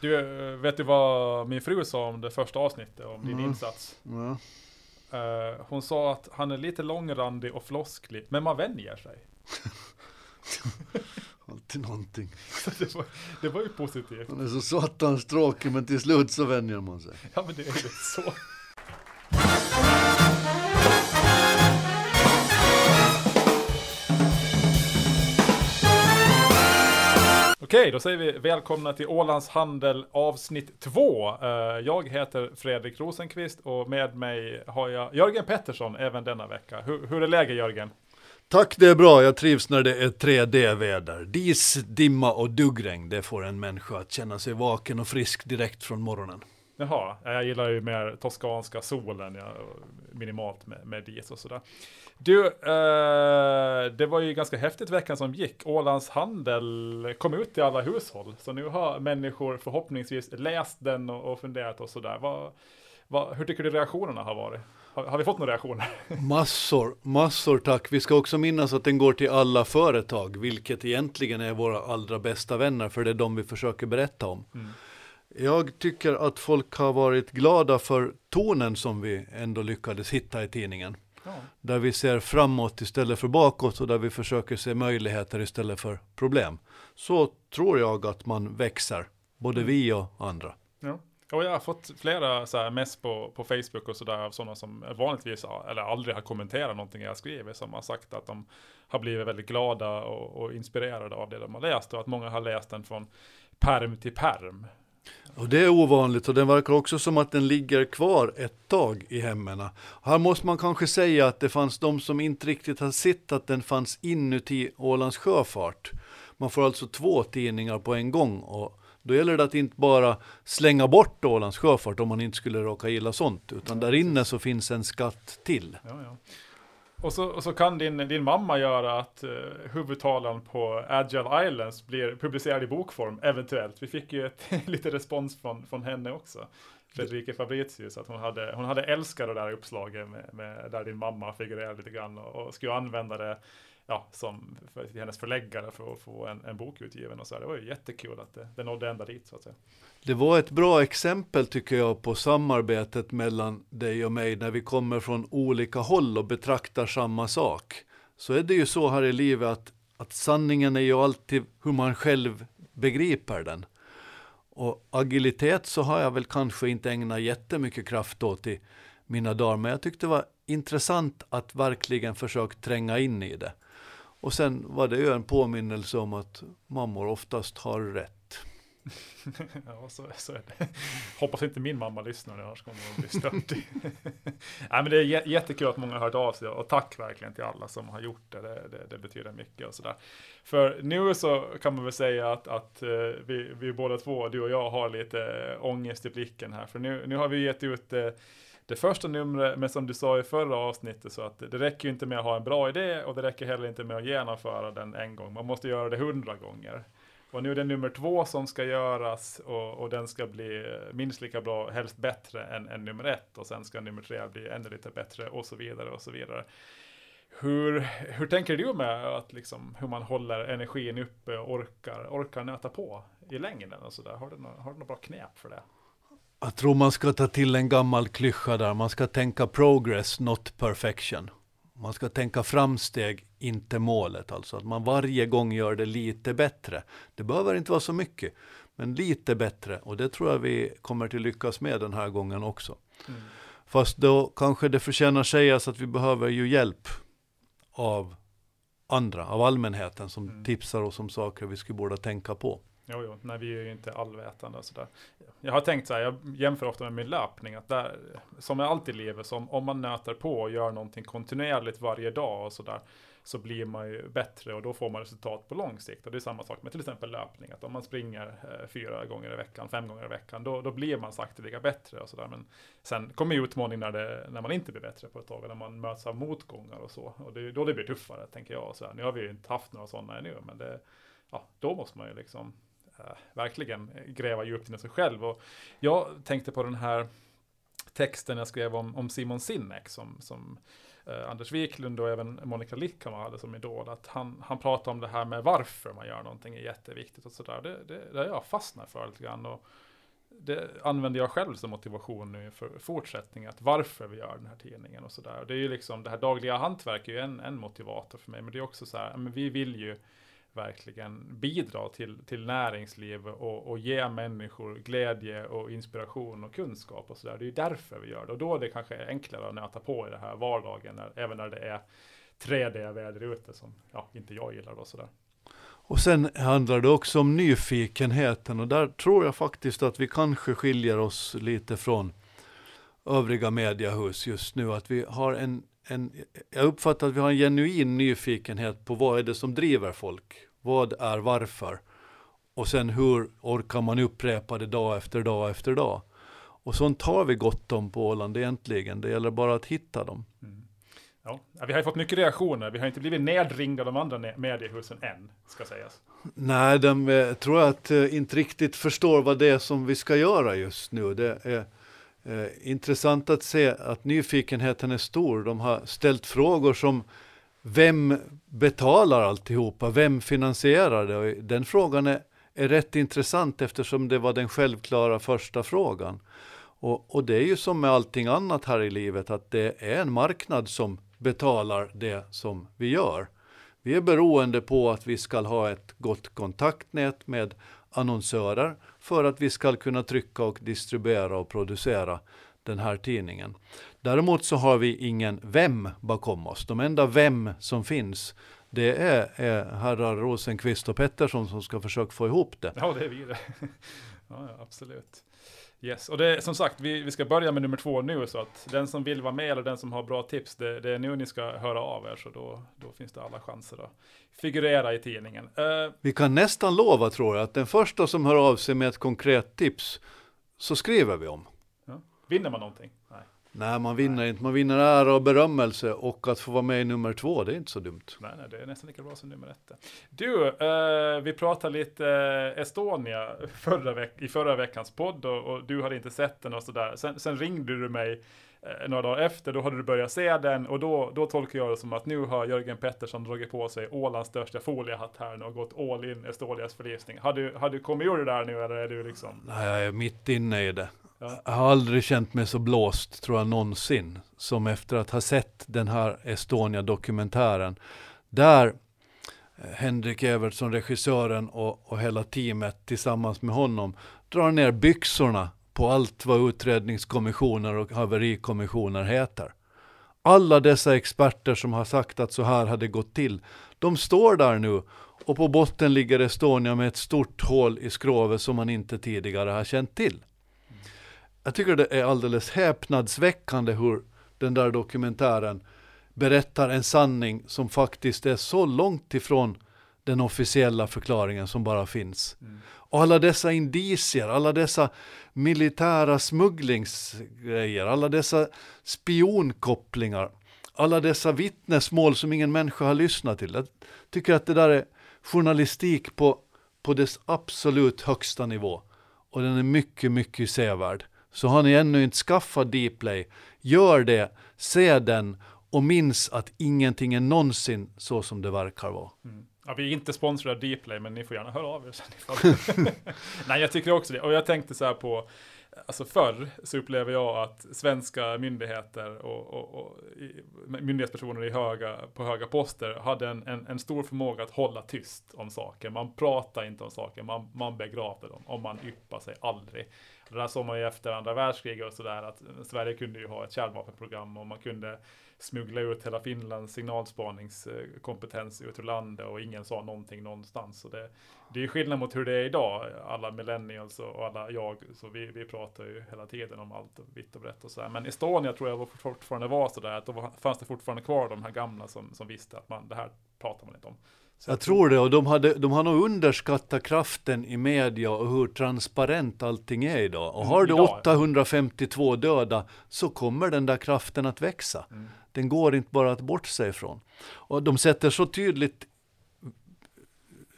Du, vet du vad min fru sa om det första avsnittet, om din Mm. insats? Ja. Eh, hon sa att han är lite långrandig och flosklig, men man vänjer sig. Alltid någonting. Det, var, det var ju positivt. Han är så satans tråkig men till slut så vänjer man sig. Ja, men det är ju så. Okej, då säger vi välkomna till Ålands Handel avsnitt 2. Eh, jag heter Fredrik Rosenqvist och med mig har jag Jörgen Pettersson även denna vecka. Hur, hur är läget Jörgen? Tack, det är bra. Jag trivs när det är 3D-väder. Dis, dimma och duggregn. Det får en människa att känna sig vaken och frisk direkt från morgonen. Jaha, jag gillar ju mer toskanska solen, ja, minimalt med, med dis och sådär. Du, eh, det var ju ganska häftigt veckan som gick. Ålands handel kom ut till alla hushåll. Så nu har människor förhoppningsvis läst den och, och funderat och sådär. Vad, vad, hur tycker du reaktionerna har varit? Har, har vi fått några reaktioner? Massor, massor tack. Vi ska också minnas att den går till alla företag, vilket egentligen är våra allra bästa vänner, för det är de vi försöker berätta om. Mm. Jag tycker att folk har varit glada för tonen som vi ändå lyckades hitta i tidningen. Ja. Där vi ser framåt istället för bakåt och där vi försöker se möjligheter istället för problem. Så tror jag att man växer, både vi och andra. Ja. Och jag har fått flera så här mess på, på Facebook och sådär av sådana som vanligtvis eller aldrig har kommenterat någonting jag skriver som har sagt att de har blivit väldigt glada och, och inspirerade av det de har läst och att många har läst den från perm till perm. Och det är ovanligt och det verkar också som att den ligger kvar ett tag i hemmen. Här måste man kanske säga att det fanns de som inte riktigt har sett att den fanns inuti Ålands sjöfart. Man får alltså två tidningar på en gång och då gäller det att inte bara slänga bort Ålands sjöfart om man inte skulle råka gilla sånt, utan där inne så finns en skatt till. Ja, ja. Och, så, och så kan din, din mamma göra att eh, uh, huvudtalan på Agile Islands blir publicerad i bokform, eventuellt. Vi fick ju ett, lite respons från, från henne också. Fredrike Fabricius, att hon hade, hon hade älskat det där uppslaget med, med, där din mamma figurerar lite grann och, och skulle använda det ja, som för, till hennes förläggare för att få en, en bok utgiven och så. Det var ju jättekul att det, det nådde ända dit så att säga. Det var ett bra exempel tycker jag på samarbetet mellan dig och mig när vi kommer från olika håll och betraktar samma sak. Så är det ju så här i livet att, att sanningen är ju alltid hur man själv begriper den. Och agilitet så har jag väl kanske inte ägnat jättemycket kraft åt i mina dagar, men jag tyckte det var intressant att verkligen försöka tränga in i det. Och sen var det ju en påminnelse om att mammor oftast har rätt. ja, så, så är det. Hoppas inte min mamma lyssnar nu, annars kommer hon bli störd. Nej, men det är jättekul att många har hört av sig och tack verkligen till alla som har gjort det. Det, det, det betyder mycket och sådär. För nu så kan man väl säga att, att eh, vi, vi båda två, du och jag, har lite ångest i blicken här. För nu, nu har vi gett ut eh, det första numret, men som du sa i förra avsnittet, så att det räcker ju inte med att ha en bra idé och det räcker heller inte med att genomföra den en gång. Man måste göra det hundra gånger. Och nu är det nummer två som ska göras och, och, den ska bli minst lika bra, helst bättre än, än nummer ett. Och sen ska nummer tre bli ännu lite bättre och så vidare och så vidare. Hur, hur tänker du med att liksom, hur man håller energin uppe och orkar, orkar nöta på i längden och sådär? Har du några har du några bra knep för det? Jag tror man ska ta till en gammal klyscha där. Man ska tänka progress, not perfection. Man ska tänka framsteg, inte målet. Alltså att man varje gång gör det lite bättre. Det behöver inte vara så mycket, men lite bättre. Och det tror jag vi kommer till lyckas med den här gången också. Mm. Fast då kanske det förtjänar sägas att vi behöver ju hjälp av andra, av allmänheten som mm. tipsar oss om saker vi skulle borde tänka på. Jo, jo, nej, vi är ju inte allvetande och sådär. Jag har tänkt så här, jag jämför ofta med min löpning, att där, som jag allt i livet, som om man nöter på och gör någonting kontinuerligt varje dag och sådär, så blir man ju bättre och då får man resultat på lång sikt. Och det är samma sak med till exempel löpning, att om man springer eh, fyra gånger i veckan, fem gånger i veckan, då, då blir man sakteliga bättre och sådär. Men sen kommer ju utmaning när, när man inte blir bättre på ett tag, när man möts av motgångar och så. Och det är då det blir tuffare, tänker jag. Så här, nu har vi ju inte haft några sådana ännu, men det, ja, då måste man ju liksom Eh, verkligen gräva djupt in i sig själv. Och jag tänkte på den här texten jag skrev om, om Simon Sinek som, som eh, Anders Wiklund och även Monica Lickhammar hade som idol. Att han, han pratar om det här med varför man gör någonting är jätteviktigt och sådär. Det, det, det har jag fastnat för lite grann. Och det använder jag själv som motivation nu för fortsättningen, att varför vi gör den här tidningen och sådär. Det är ju liksom, det här dagliga hantverket är ju en, en motivator för mig, men det är också så här, men vi vill ju verkligen bidra till, till näringsliv och, och ge människor glädje och inspiration och kunskap och sådär. Det är ju därför vi gör det och då är det kanske enklare att nöta på i det här vardagen, när, även när det är 3D-väder ute som ja, inte jag gillar och sådär. Och sen handlar det också om nyfikenheten och där tror jag faktiskt att vi kanske skiljer oss lite från övriga mediehus just nu. Att vi har en, en, jag uppfattar att vi har en genuin nyfikenhet på vad är det som driver folk? Vad är varför? Och sen hur orkar man upprepa det dag efter dag efter dag? Och sånt har vi gott om på Åland egentligen. Det gäller bara att hitta dem. Mm. Ja, vi har ju fått mycket reaktioner. Vi har inte blivit nedringda av de andra mediehusen än, ska sägas. Nej, de eh, tror jag att eh, inte riktigt förstår vad det är som vi ska göra just nu. Det är eh, intressant att se att nyfikenheten är stor. De har ställt frågor som vem betalar alltihopa? Vem finansierar det? Och den frågan är, är rätt intressant eftersom det var den självklara första frågan. Och, och, det är ju som med allting annat här i livet att det är en marknad som betalar det som vi gör. Vi är beroende på att vi ska ha ett gott kontaktnät med annonsörer för att vi ska kunna trycka och distribuera och producera den här tidningen. Däremot så har vi ingen vem bakom oss. De enda vem som finns det är, är herrar Rosenqvist och Pettersson som ska försöka få ihop det. Ja, det är vi det. ja, absolut. Yes, och det som sagt, vi, vi ska börja med nummer två nu, så att den som vill vara med eller den som har bra tips, det, det är nu ni ska höra av er, så då, då finns det alla chanser att figurera i tidningen. Uh, vi kan nästan lova, tror jag, att den första som hör av sig med ett konkret tips, så skriver vi om. Vinner man någonting? Nej, man vinner nej. inte. Man vinner ära och berömmelse och att få vara med i nummer två, det är inte så dumt. Nej, nej det är nästan lika bra som nummer ett. Du, eh, vi pratade lite eh, Estonia förra veck i förra veckans podd och, och, du hade inte sett den och sådär. Sen, sen ringde du mig eh, några dagar efter, då hade du börjat se den och då, då tolkar jag det som att nu har Jörgen Pettersson dragit på sig Ålands största foliehatt här nu och gått all in Estonias förlisning. Har du, har du kommit ur det där nu eller är du liksom? Nej, jag är mitt inne i det. Jag har aldrig känt mig så blåst, tror jag, någonsin. Som efter att ha sett den här Estonia-dokumentären. Där eh, Henrik Evertsson, regissören och, och hela teamet tillsammans med honom drar ner byxorna på allt vad utredningskommissioner och haverikommissioner heter. Alla dessa experter som har sagt att så här hade gått till, de står där nu och på botten ligger Estonia med ett stort hål i skrovet som man inte tidigare har känt till jag tycker det är alldeles häpnadsväckande hur den där dokumentären berättar en sanning som faktiskt är så långt ifrån den officiella förklaringen som bara finns. Mm. Och alla dessa indicier, alla dessa militära smugglingsgrejer, alla dessa spionkopplingar, alla dessa vittnesmål som ingen människa har lyssnat till. Jag tycker att det där är journalistik på, på dess absolut högsta nivå. Och den är mycket, mycket sevärd. Så har ni ännu inte skaffat Dplay, gör det, se den och minns att ingenting är någonsin så som det verkar vara. Mm. Ja, vi är inte sponsrade av Dplay, men ni får gärna höra av er. Nej, jag tycker också det. Och jag tänkte så här på, alltså förr så upplever jag att svenska myndigheter och, och, och myndighetspersoner i höga, på höga poster hade en, en, en, stor förmåga att hålla tyst om saker. Man pratar inte om saker, man, man begravde dem och man yppar sig aldrig. Det där såg man ju efter andra världskriget och sådär att Sverige kunde ju ha ett kärnvapenprogram och man kunde smuggla ut hela Finlands signalspaningskompetens ut ur landet och ingen sa någonting någonstans. Så det, det är ju skillnad mot hur det är idag, alla millennials och alla jag, så vi, vi pratar ju hela tiden om allt vitt och brett och sådär. Men Estonia tror jag fortfarande var sådär, att då fanns det fortfarande kvar de här gamla som, som visste att man, det här pratar man inte om. Så jag tror det, och de, hade, de har nog underskattat kraften i media och hur transparent allting är idag. Och har du 852 döda så kommer den där kraften att växa. Mm. Den går inte bara att bortse ifrån. Och de sätter så tydligt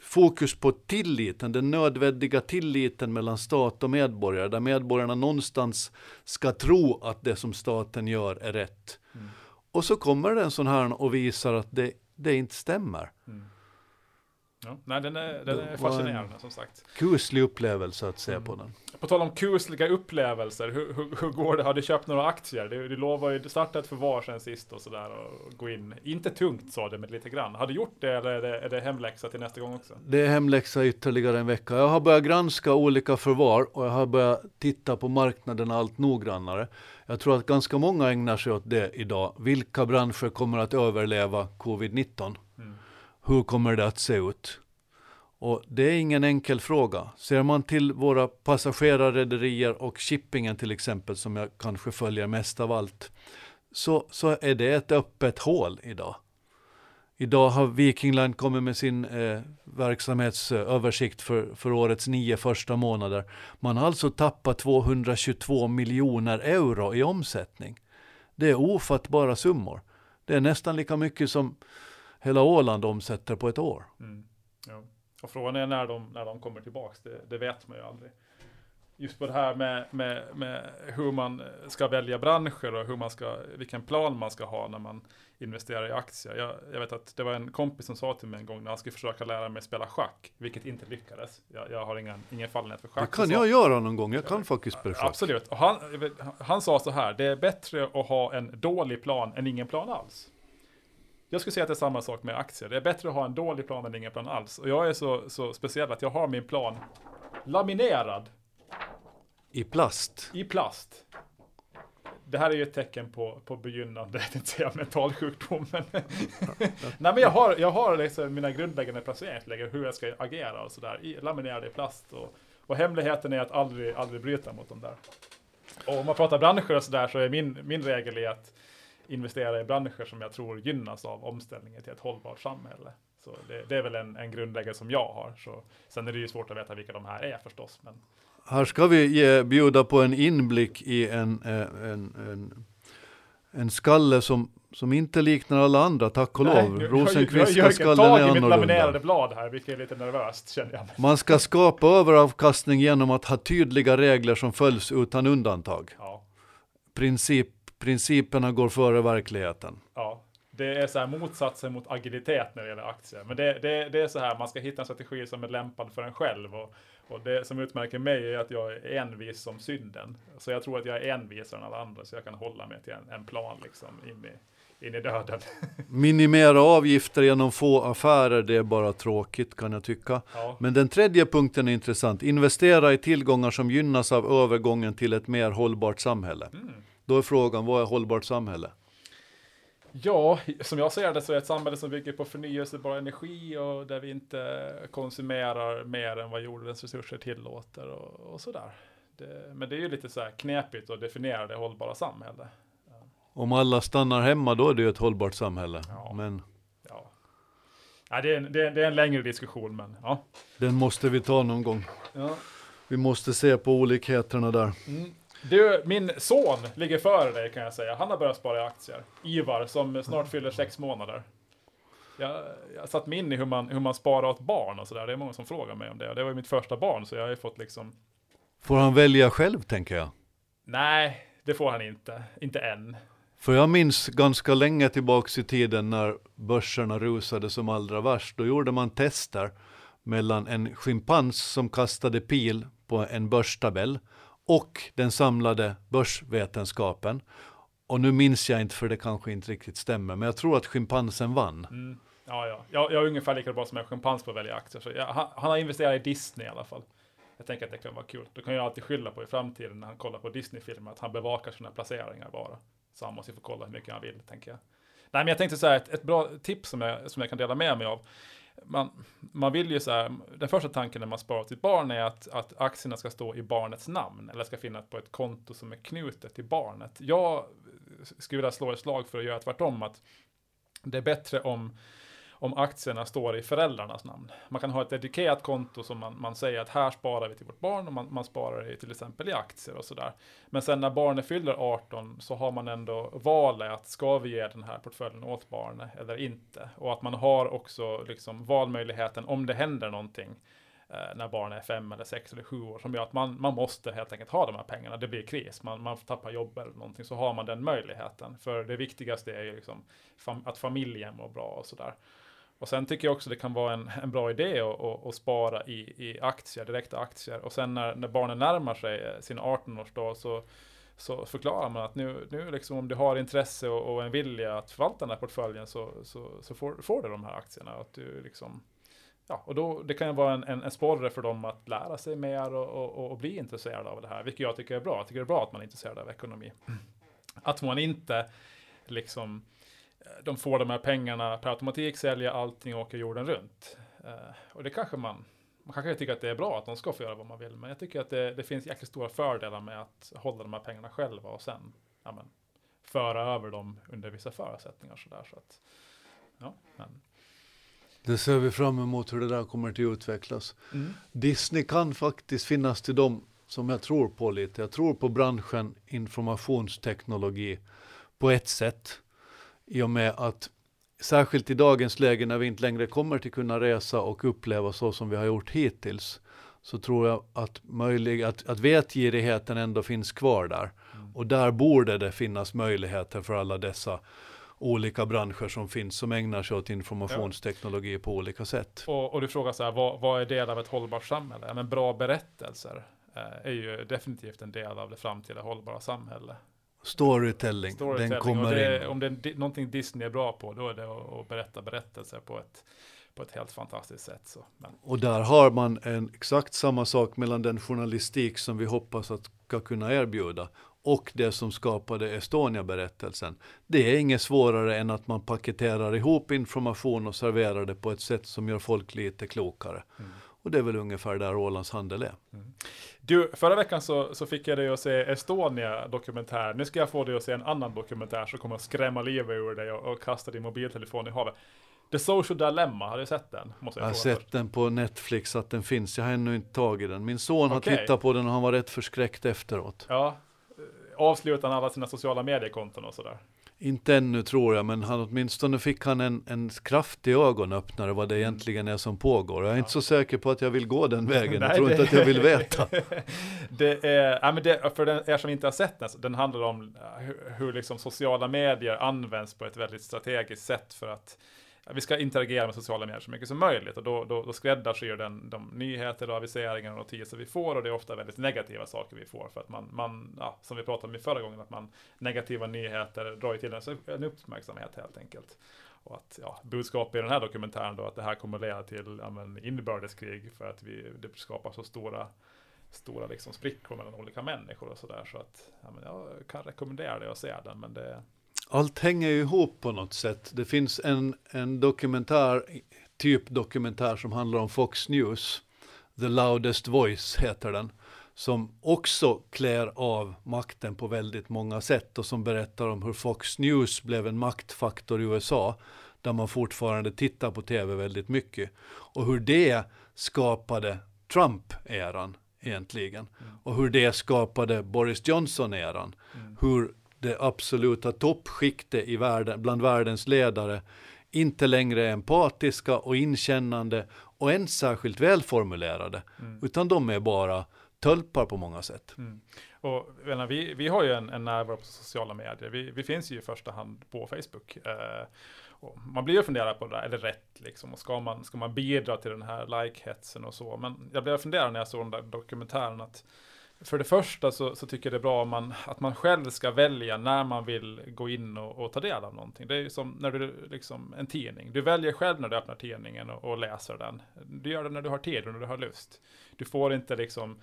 fokus på tilliten, den nödvändiga tilliten mellan stat och medborgare, där medborgarna någonstans ska tro att det som staten gör är rätt. Mm. Och så kommer det en sån här och visar att det, det inte stämmer. Mm. Ja. Nej, den är, den är fascinerande som sagt. Kuslig upplevelse att se Mm. på den. På tal om kusliga upplevelser, hur, hur, hur går det? Har du köpt några aktier? Du, du lovar ju, du startade ett förvar sen sist och sådär och gå in. Inte tungt sa du, men lite grann. Har du gjort det eller är det, är det hemläxa till nästa gång också? Det är hemläxa ytterligare en vecka. Jag har börjat granska olika förvar och jag har börjat titta på marknaden allt noggrannare. Jag tror att ganska många ägnar sig åt det idag. Vilka branscher kommer att överleva covid-19? Mm. Hur kommer det att se ut? Och det är ingen enkel fråga. Ser man till våra passagerarrederier och shippingen till exempel, som jag kanske följer mest av allt, så, så är det ett öppet hål idag. Idag har Viking Line kommit med sin eh, verksamhetsöversikt för, för årets nio första månader. Man har alltså tappat 222 miljoner euro i omsättning. Det är ofattbara summor. Det är nästan lika mycket som hela Åland omsätter på ett år. Mm. Ja. Och frågan är när de, när de kommer tillbaks, det, det vet man ju aldrig. Just på det här med, med, med hur man ska välja branscher och hur man ska, vilken plan man ska ha när man investerar i aktier. Jag, jag vet att det var en kompis som sa till mig en gång när han skulle försöka lära mig spela schack, vilket inte lyckades. Jag, jag har ingen, ingen fallenhet för Det schack. kan Så jag sa- göra någon gång. Jag kan faktiskt spela schack. Absolut. Och han, han sa så här, det är bättre att ha en dålig plan än ingen plan alls. Jag skulle säga att det är samma sak med aktier. Det är bättre att ha en dålig plan än ingen plan alls. Och jag är så, så speciell att jag har min plan laminerad I plast. i plast. Det här är ju ett tecken på, på begynnande, jag inte säga mentalsjukdom, men... Nej men jag har, jag har liksom mina grundläggande placeringsläger, hur jag ska agera och sådär, i- laminerade i plast. Och, och hemligheten är att aldrig, aldrig bryta mot dem där. Och om man pratar branscher och sådär så är min, min regel är att investera i branscher som jag tror gynnas av omställningen till ett hållbart samhälle. Så det, det är väl en, en grundläggande som jag har. Så, sen är det ju svårt att veta vilka de här är förstås. Men, Här ska vi ge, bjuda på en inblick i en, eh, en, en, en skalle som, som inte liknar alla andra, tack och lov. Rosenqvistska skallen är i mitt laminerade annorlunda. blad här, vilket är lite nervöst känner jag. Man ska skapa överavkastning genom att ha tydliga regler som följs utan undantag. Ja, Princip, principerna går före verkligheten. ja. Det är så här motsatsen mot agilitet när det gäller aktier. Men det, det, det är så här, man ska hitta en strategi som är lämpad för en själv. Och, och det som utmärker mig är att jag är envis som synden. Så jag tror att jag är envisare än alla andra, så jag kan hålla mig till en, en plan liksom in i, in i döden. Minimera avgifter genom få affärer, det är bara tråkigt kan jag tycka. Ja. Men den tredje punkten är intressant. Investera i tillgångar som gynnas av övergången till ett mer hållbart samhälle. Mm. Då är frågan, vad är hållbart samhälle? Ja, som jag ser det så är ett samhälle som bygger på förnyelsebar energi och där vi inte konsumerar mer än vad jordens resurser tillåter och, och sådär. Det, men det är ju lite så här knepigt att definiera det hållbara samhälle. Om alla stannar hemma, då är det ju ett hållbart samhälle. Ja. Men Ja. Ja, det, är en, det, är, det är en längre diskussion, men ja. den måste vi ta någon gång. ja. Vi måste se på olikheterna där. Mm. Du, min son ligger före dig kan jag säga. Han har börjat spara i aktier. Ivar, som snart fyller sex månader. Jag, jag satt mig in i hur man, hur man sparar åt barn och sådär. Det är många som frågar mig om det. Det var ju mitt första barn, så jag har ju fått liksom... Får han välja själv, tänker jag. Nej, det får han inte. Inte än. För jag minns ganska länge tillbaks i tiden när börserna rusade som allra värst. Då gjorde man tester mellan en schimpans som kastade pil på en börstabell och den samlade börsvetenskapen. Och nu minns jag inte för det kanske inte riktigt stämmer, men jag tror att schimpansen vann. Mm. Ja, ja. Jag, jag är ungefär lika bra som en schimpans på att välja aktier. Så jag, han, han har investerat i Disney i alla fall. Jag tänker att det kan vara kul. Då kan jag alltid skylla på i framtiden när han kollar på Disney-filmer att han bevakar sina placeringar bara. Så han måste ju få kolla hur mycket han vill, tänker jag. Nej, men jag tänkte så här, ett, ett bra tips som jag, som jag kan dela med mig av. Man, man vill ju så här, den första tanken när man sparar till barn är att, att aktierna ska stå i barnets namn eller ska finnas på ett konto som är knutet till barnet. Jag skulle vilja slå ett slag för att göra tvärtom, att det är bättre om om aktierna står i föräldrarnas namn. Man kan ha ett dedikerat konto som man, man säger att här sparar vi till vårt barn och man, man sparar det till exempel i aktier och sådär. Men sen när barnet fyller 18 så har man ändå valet att ska vi ge den här portföljen åt barnet eller inte. Och att man har också liksom valmöjligheten om det händer någonting eh, när barnet är fem eller sex eller sju år som gör att man, man måste helt enkelt ha de här pengarna. Det blir kris, man, man tappar jobb eller någonting så har man den möjligheten. För det viktigaste är ju liksom fam att familjen mår bra och sådär. Och sen tycker jag också det kan vara en, en bra idé att, att, att spara i, i aktier, direkta aktier. Och sen när, när barnen närmar sig eh, sin 18-årsdag så, så förklarar man att nu, nu liksom om du har intresse och, och en vilja att förvalta den här portföljen så, så, så får, får du de här aktierna. Att du liksom, ja, och då, det kan ju vara en, en, en sporre för dem att lära sig mer och, och, och, bli intresserade av det här, vilket jag tycker är bra. Jag tycker det är bra att man är intresserad av ekonomi. Att man inte liksom de får de här pengarna per automatik, sälja allting och åka jorden runt. Uh, och det kanske man, man kanske tycker att det är bra att de ska få göra vad man vill, men jag tycker att det, det finns jäkligt stora fördelar med att hålla de här pengarna själva och sen ja, men, föra över dem under vissa förutsättningar. Så där, så att, ja, men. Det ser vi fram emot hur det där kommer att utvecklas. Mm. Disney kan faktiskt finnas till dem som jag tror på lite. Jag tror på branschen informationsteknologi på ett sätt i och med att särskilt i dagens läge när vi inte längre kommer till kunna resa och uppleva så som vi har gjort hittills så tror jag att, möjlig, att, att vetgirigheten ändå finns kvar där. Mm. Och där borde det finnas möjligheter för alla dessa olika branscher som finns som ägnar sig åt informationsteknologi ja. på olika sätt. Och, och, du frågar så här, vad, vad är del av ett hållbart samhälle? Men bra berättelser eh, är ju definitivt en del av det framtida hållbara samhället. Storytelling, Storytelling. den kommer det, in. Om det är någonting Disney är bra på, då är det att, berätta berättelser på ett, på ett helt fantastiskt sätt. Så, men. Och där har man en exakt samma sak mellan den journalistik som vi hoppas att ska kunna erbjuda och det som skapade Estonia-berättelsen. Det är inget svårare än att man paketerar ihop information och serverar det på ett sätt som gör folk lite klokare. Mm. Och det är väl ungefär där Ålands handel är. Mm. Du, förra veckan så, så fick jag dig att se Estonia dokumentär. Nu ska jag få dig att se en annan dokumentär som kommer att skrämma livet ur dig och, och kasta din mobiltelefon i havet. The Social Dilemma, har du sett den? Jag, jag har sett först. den på Netflix, att den finns. Jag har ännu inte tagit den. Min son okay. har tittat på den och han var rätt förskräckt efteråt. Ja, avslutar han alla sina sociala mediekonton och sådär? Inte ännu tror jag, men han, åtminstone fick han en, en kraftig ögonöppnare vad det mm. egentligen är som pågår. Jag är ja. inte så säker på att jag vill gå den vägen. Nej, jag tror det... inte att jag vill veta. det är, ja, men det, för den, er som inte har sett den, den handlar om hur, hur liksom sociala medier används på ett väldigt strategiskt sätt för att vi ska interagera med sociala medier så mycket som möjligt och då, då, då skräddarsyr den de nyheter och aviseringar och notiser vi får och det är ofta väldigt negativa saker vi får för att man, man ja, som vi pratade om i förra gången, att man negativa nyheter drar till en, en uppmärksamhet helt enkelt. Och att ja, budskapet i den här dokumentären då att det här kommer att leda till ja, men, inbördeskrig för att vi, det skapar så stora stora liksom sprickor mellan olika människor och sådär. Så att ja, men jag kan rekommendera dig att se den, men det, allt hänger ju ihop på något sätt. Det finns en, en dokumentär, typ dokumentär som handlar om Fox News. The Loudest Voice heter den. Som också klär av makten på väldigt många sätt och som berättar om hur Fox News blev en maktfaktor i USA. Där man fortfarande tittar på tv väldigt mycket. Och hur det skapade Trump-eran egentligen. Mm. Och hur det skapade Boris Johnson-eran. Mm. Hur det absoluta toppskiktet i världen, bland världens ledare inte längre är empatiska och inkännande och ens särskilt välformulerade, mm. utan de är bara tölpar på många sätt. Mm. Och vi, vi har ju en, en närvaro på sociala medier. Vi, vi finns ju i första hand på Facebook. Eh, man blir ju funderad på det där, är det rätt liksom? Och ska man, ska man bidra till den här like-hetsen och så? Men jag blev funderad när jag såg den där dokumentären att för det första så, så, tycker jag det är bra man, att man själv ska välja när man vill gå in och, och, ta del av någonting. Det är ju som när du, liksom, en tidning. Du väljer själv när du öppnar tidningen och, och, läser den. Du gör det när du har tid och när du har lust. Du får inte liksom,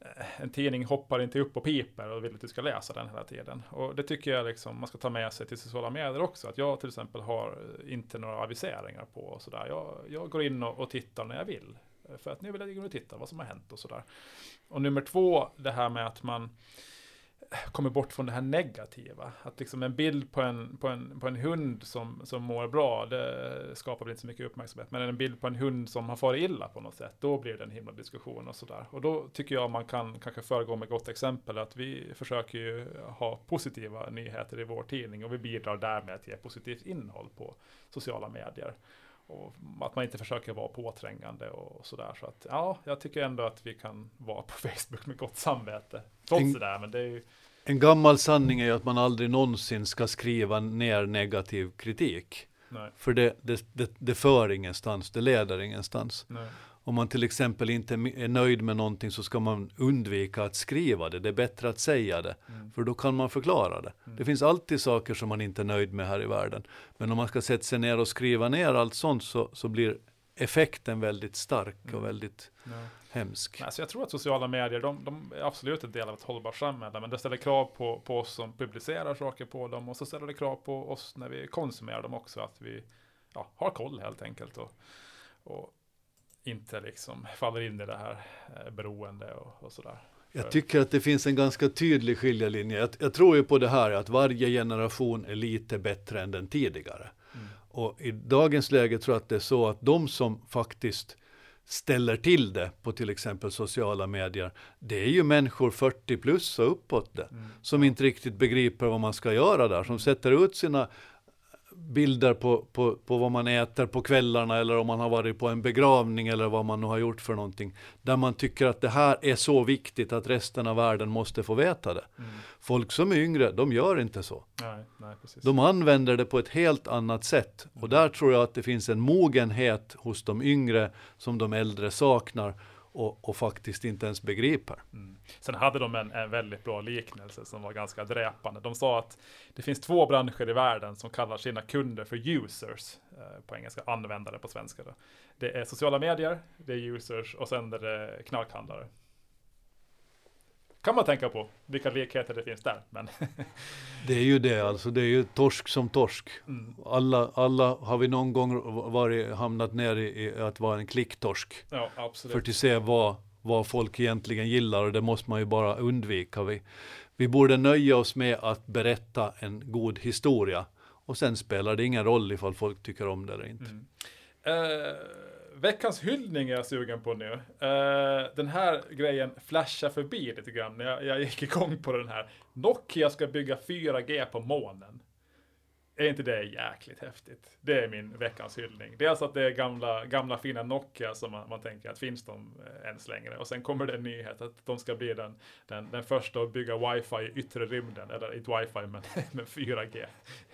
eh, en tidning hoppar inte upp och piper och vill att du ska läsa den hela tiden. Och det tycker jag liksom man ska ta med sig till sociala medier också. Att jag till exempel har inte några aviseringar på och sådär. Jag, jag går in och, och tittar när jag vill. Eh, för att nu vill jag gå och titta vad som har hänt och sådär. Och nummer två, det här med att man eh, kommer bort från det här negativa. Att liksom en bild på en, på en, på en hund som, som mår bra, det skapar väl inte så mycket uppmärksamhet. Men en bild på en hund som har farit illa på något sätt, då blir det en himla diskussion och sådär. Och då tycker jag man kan kanske föregå med gott exempel, att vi försöker ju ha positiva nyheter i vår tidning och vi bidrar därmed att ge positivt innehåll på sociala medier. Och att man inte försöker vara påträngande och sådär. Så att ja, jag tycker ändå att vi kan vara på Facebook med gott samvete. Trots en, det där, men det är ju... En gammal sanning är ju att man aldrig någonsin ska skriva ner negativ kritik. Nej. För det, det, det, det för ingenstans, det leder ingenstans. Nej. Om man till exempel inte är nöjd med någonting så ska man undvika att skriva det. Det är bättre att säga det, Mm. för då kan man förklara det. Mm. Det finns alltid saker som man inte är nöjd med här i världen. Men om man ska sätta sig ner och skriva ner allt sånt så, så blir effekten väldigt stark Mm. och väldigt Ja. hemsk. Nej, så jag tror att sociala medier, de, de är absolut en del av ett hållbart samhälle, men det ställer krav på, på oss som publicerar saker på dem och så ställer det krav på oss när vi konsumerar dem också, att vi ja, har koll helt enkelt och, och inte liksom faller in i det här eh, beroende och, och sådär. Jag tycker att det finns en ganska tydlig skiljelinje. Jag, jag tror ju på det här att varje generation är lite bättre än den tidigare. Mm. Och i dagens läge tror jag att det är så att de som faktiskt ställer till det på till exempel sociala medier, det är ju människor 40 plus och uppåt det, Mm. som inte riktigt begriper vad man ska göra där, som sätter ut sina bilder på, på, på vad man äter på kvällarna eller om man har varit på en begravning eller vad man nu har gjort för någonting. Där man tycker att det här är så viktigt att resten av världen måste få veta det. Mm. Folk som är yngre, de gör inte så. Nej, nej. De använder det på ett helt annat sätt. Och där tror jag att det finns en mogenhet hos de yngre som de äldre saknar och, och faktiskt inte ens begriper. Mm. Sen hade de en, en väldigt bra liknelse som var ganska dräpande. De sa att det finns två branscher i världen som kallar sina kunder för users, eh, på engelska, användare på svenska. Då. Det är sociala medier, det är users och sen är det knarkhandlare. Kan man tänka på vilka likheter det finns där. Men Det är ju det, alltså det är ju torsk som torsk. mm, Alla, alla har vi någon gång varit, hamnat ner i, i att vara en klicktorsk. ja, För absolut. att se vad, vad folk egentligen gillar och det måste man ju bara undvika. Vi, vi borde nöja oss med att berätta en god historia. Och sen spelar det ingen roll ifall folk tycker om det eller inte. Mm. Eh, veckans hyllning är jag sugen på nu. Uh, den här grejen flashar förbi lite grann när jag, jag gick igång på den här. Nokia ska bygga 4G på månen. Är inte det jäkligt häftigt? Det är min veckans hyllning. Dels att det är gamla, gamla fina Nokia som man, man tänker att finns de eh, ens längre? Och sen kommer det en nyhet att de ska bli den, den, den första att bygga wifi i yttre rymden. Eller inte wifi men, men 4G.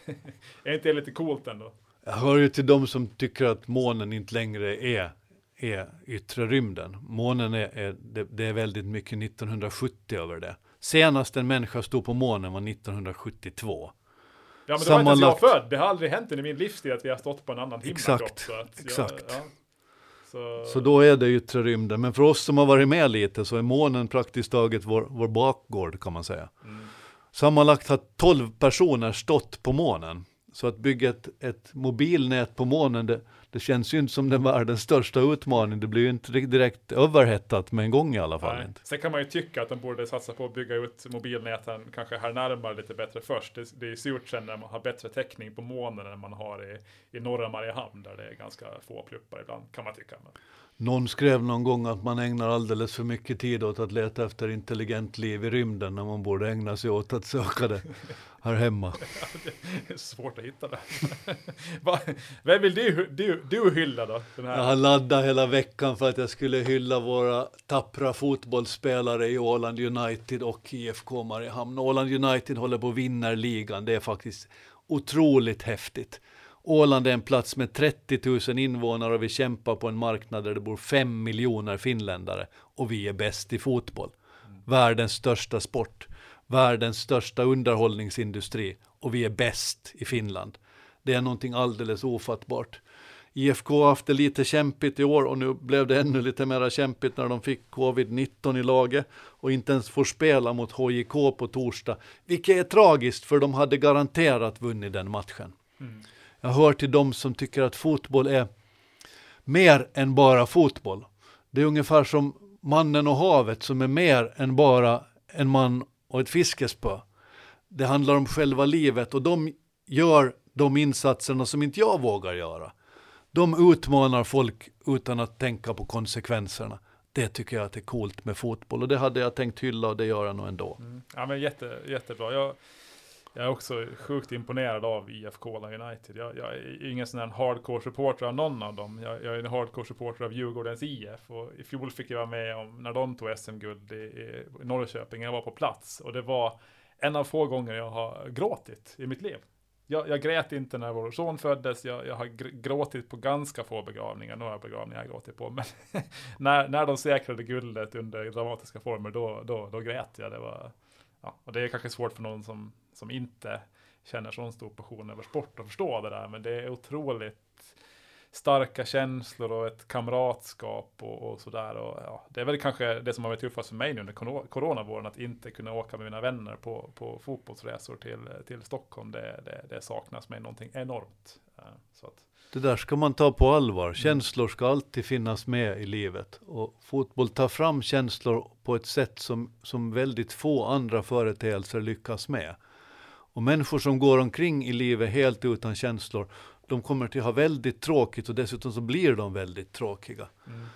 är inte det lite coolt ändå? Jag hör ju till de som tycker att månen inte längre är, är yttre rymden. Månen är, är det, det är väldigt mycket 1970 över det. Senast en människa stod på månen var 1972. Ja men det var inte ens jag född. Det har aldrig hänt under min livstid att vi har stått på en annan himlakropp. Exakt, jag- exakt. ja. Så, Så då är det yttre rymden. Men för oss som har varit med lite så är månen praktiskt taget vår, vår bakgård kan man säga. mm, Sammanlagt har 12 personer stått på månen. Så att bygga ett, ett mobilnät på månen, det, det känns ju inte som den världens största utmaning. Det blir ju inte direkt överhettat med en gång i alla fall. nej. Inte. Sen kan man ju tycka att de borde satsa på att bygga ut mobilnäten kanske här närmare lite bättre först. Det, det är surt sen när man har bättre täckning på månen än man har i, i norra Mariehamn där det är ganska få pluppar ibland kan man tycka. Men, Någon skrev någon gång att man ägnar alldeles för mycket tid åt att leta efter intelligent liv i rymden när man borde ägna sig åt att söka det här hemma. det är svårt att hitta det. Vem vill du, du, du hylla då? Den här? Jag har laddat hela veckan för att jag skulle hylla våra tappra fotbollsspelare i Åland United och IFK Mariehamn. Åland United håller på att vinna ligan. Det är faktiskt otroligt häftigt. Åland är en plats med 30 000 invånare och vi kämpar på en marknad där det bor 5 miljoner finländare och vi är bäst i fotboll. Världens största sport, världens största underhållningsindustri och vi är bäst i Finland. Det är någonting alldeles ofattbart. IFK har haft det lite kämpigt i år och nu blev det ännu lite mer kämpigt när de fick covid-19 i laget och inte ens får spela mot HJK på torsdag, vilket är tragiskt för de hade garanterat vunnit den matchen. Mm. Jag hör till de som tycker att fotboll är mer än bara fotboll. Det är ungefär som mannen och havet som är mer än bara en man och ett fiskespö. Det handlar om själva livet och de gör de insatserna som inte jag vågar göra. De utmanar folk utan att tänka på konsekvenserna. Det tycker jag att är coolt med fotboll och det hade jag tänkt hylla och det gör jag nog ändå. Mm. Ja men jätte, jättebra. Jag, jag är också sjukt imponerad av IFK Åland United. Jag, jag är ingen sån här hardcore supporter av någon av dem. Jag, jag är en hardcore supporter av Djurgårdens IF. Och i fjol fick jag vara med om när de tog SM-guld i, i Norrköping. Jag var på plats och det var en av få gånger jag har gråtit i mitt liv jag, jag grät inte när vår son föddes. Jag, jag har gråtit på ganska få begravningar. Några begravningar har jag gråtit på. Men när, när de säkrade guldet under dramatiska former, då, då, då grät jag. Det var, ja, och det är kanske svårt för någon som, som inte känner sån stor passion över sport att förstå det där. Men det är otroligt starka känslor och ett kamratskap och, och sådär. Och, ja, det är väl kanske det som har varit tuffast för mig nu under coronavåren, att inte kunna åka med mina vänner på, på fotbollsresor till, till Stockholm. Det, det, det saknas mig någonting enormt. Eh, så att, det där ska man ta på allvar. Känslor ska alltid finnas med i livet. Och fotboll tar fram känslor på ett sätt som, som väldigt få andra företeelser lyckas med. Och människor som går omkring i livet helt utan känslor, de kommer till ha väldigt tråkigt och dessutom så blir de väldigt tråkiga. Mm.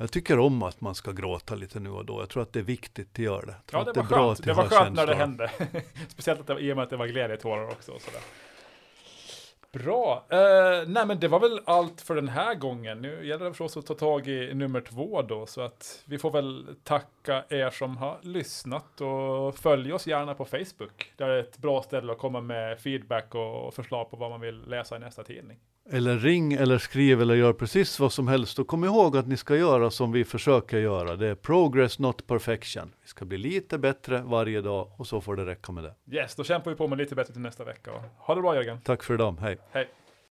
Jag tycker om att man ska gråta lite nu och då. Jag tror att det är viktigt att göra det. Ja, det, det var skönt. Det var skönt när det hände. Speciellt att det, i och med att det var glädjetårar också. Och sådär. Bra. Uh, nej, men det var väl allt för den här gången. Nu gäller det för oss att ta tag i nummer två då, så att vi får väl tacka er som har lyssnat och följ oss gärna på Facebook. Det är ett bra ställe att komma med feedback och förslag på vad man vill läsa i nästa tidning. Eller ring eller skriv eller gör precis vad som helst och kom ihåg att ni ska göra som vi försöker göra. Det är progress not perfection. Vi ska bli lite bättre varje dag och så får det räcka med det. Yes, då kämpar vi på med lite bättre till nästa vecka. Ha det bra Jörgen. Tack för idag. Hej. Hej.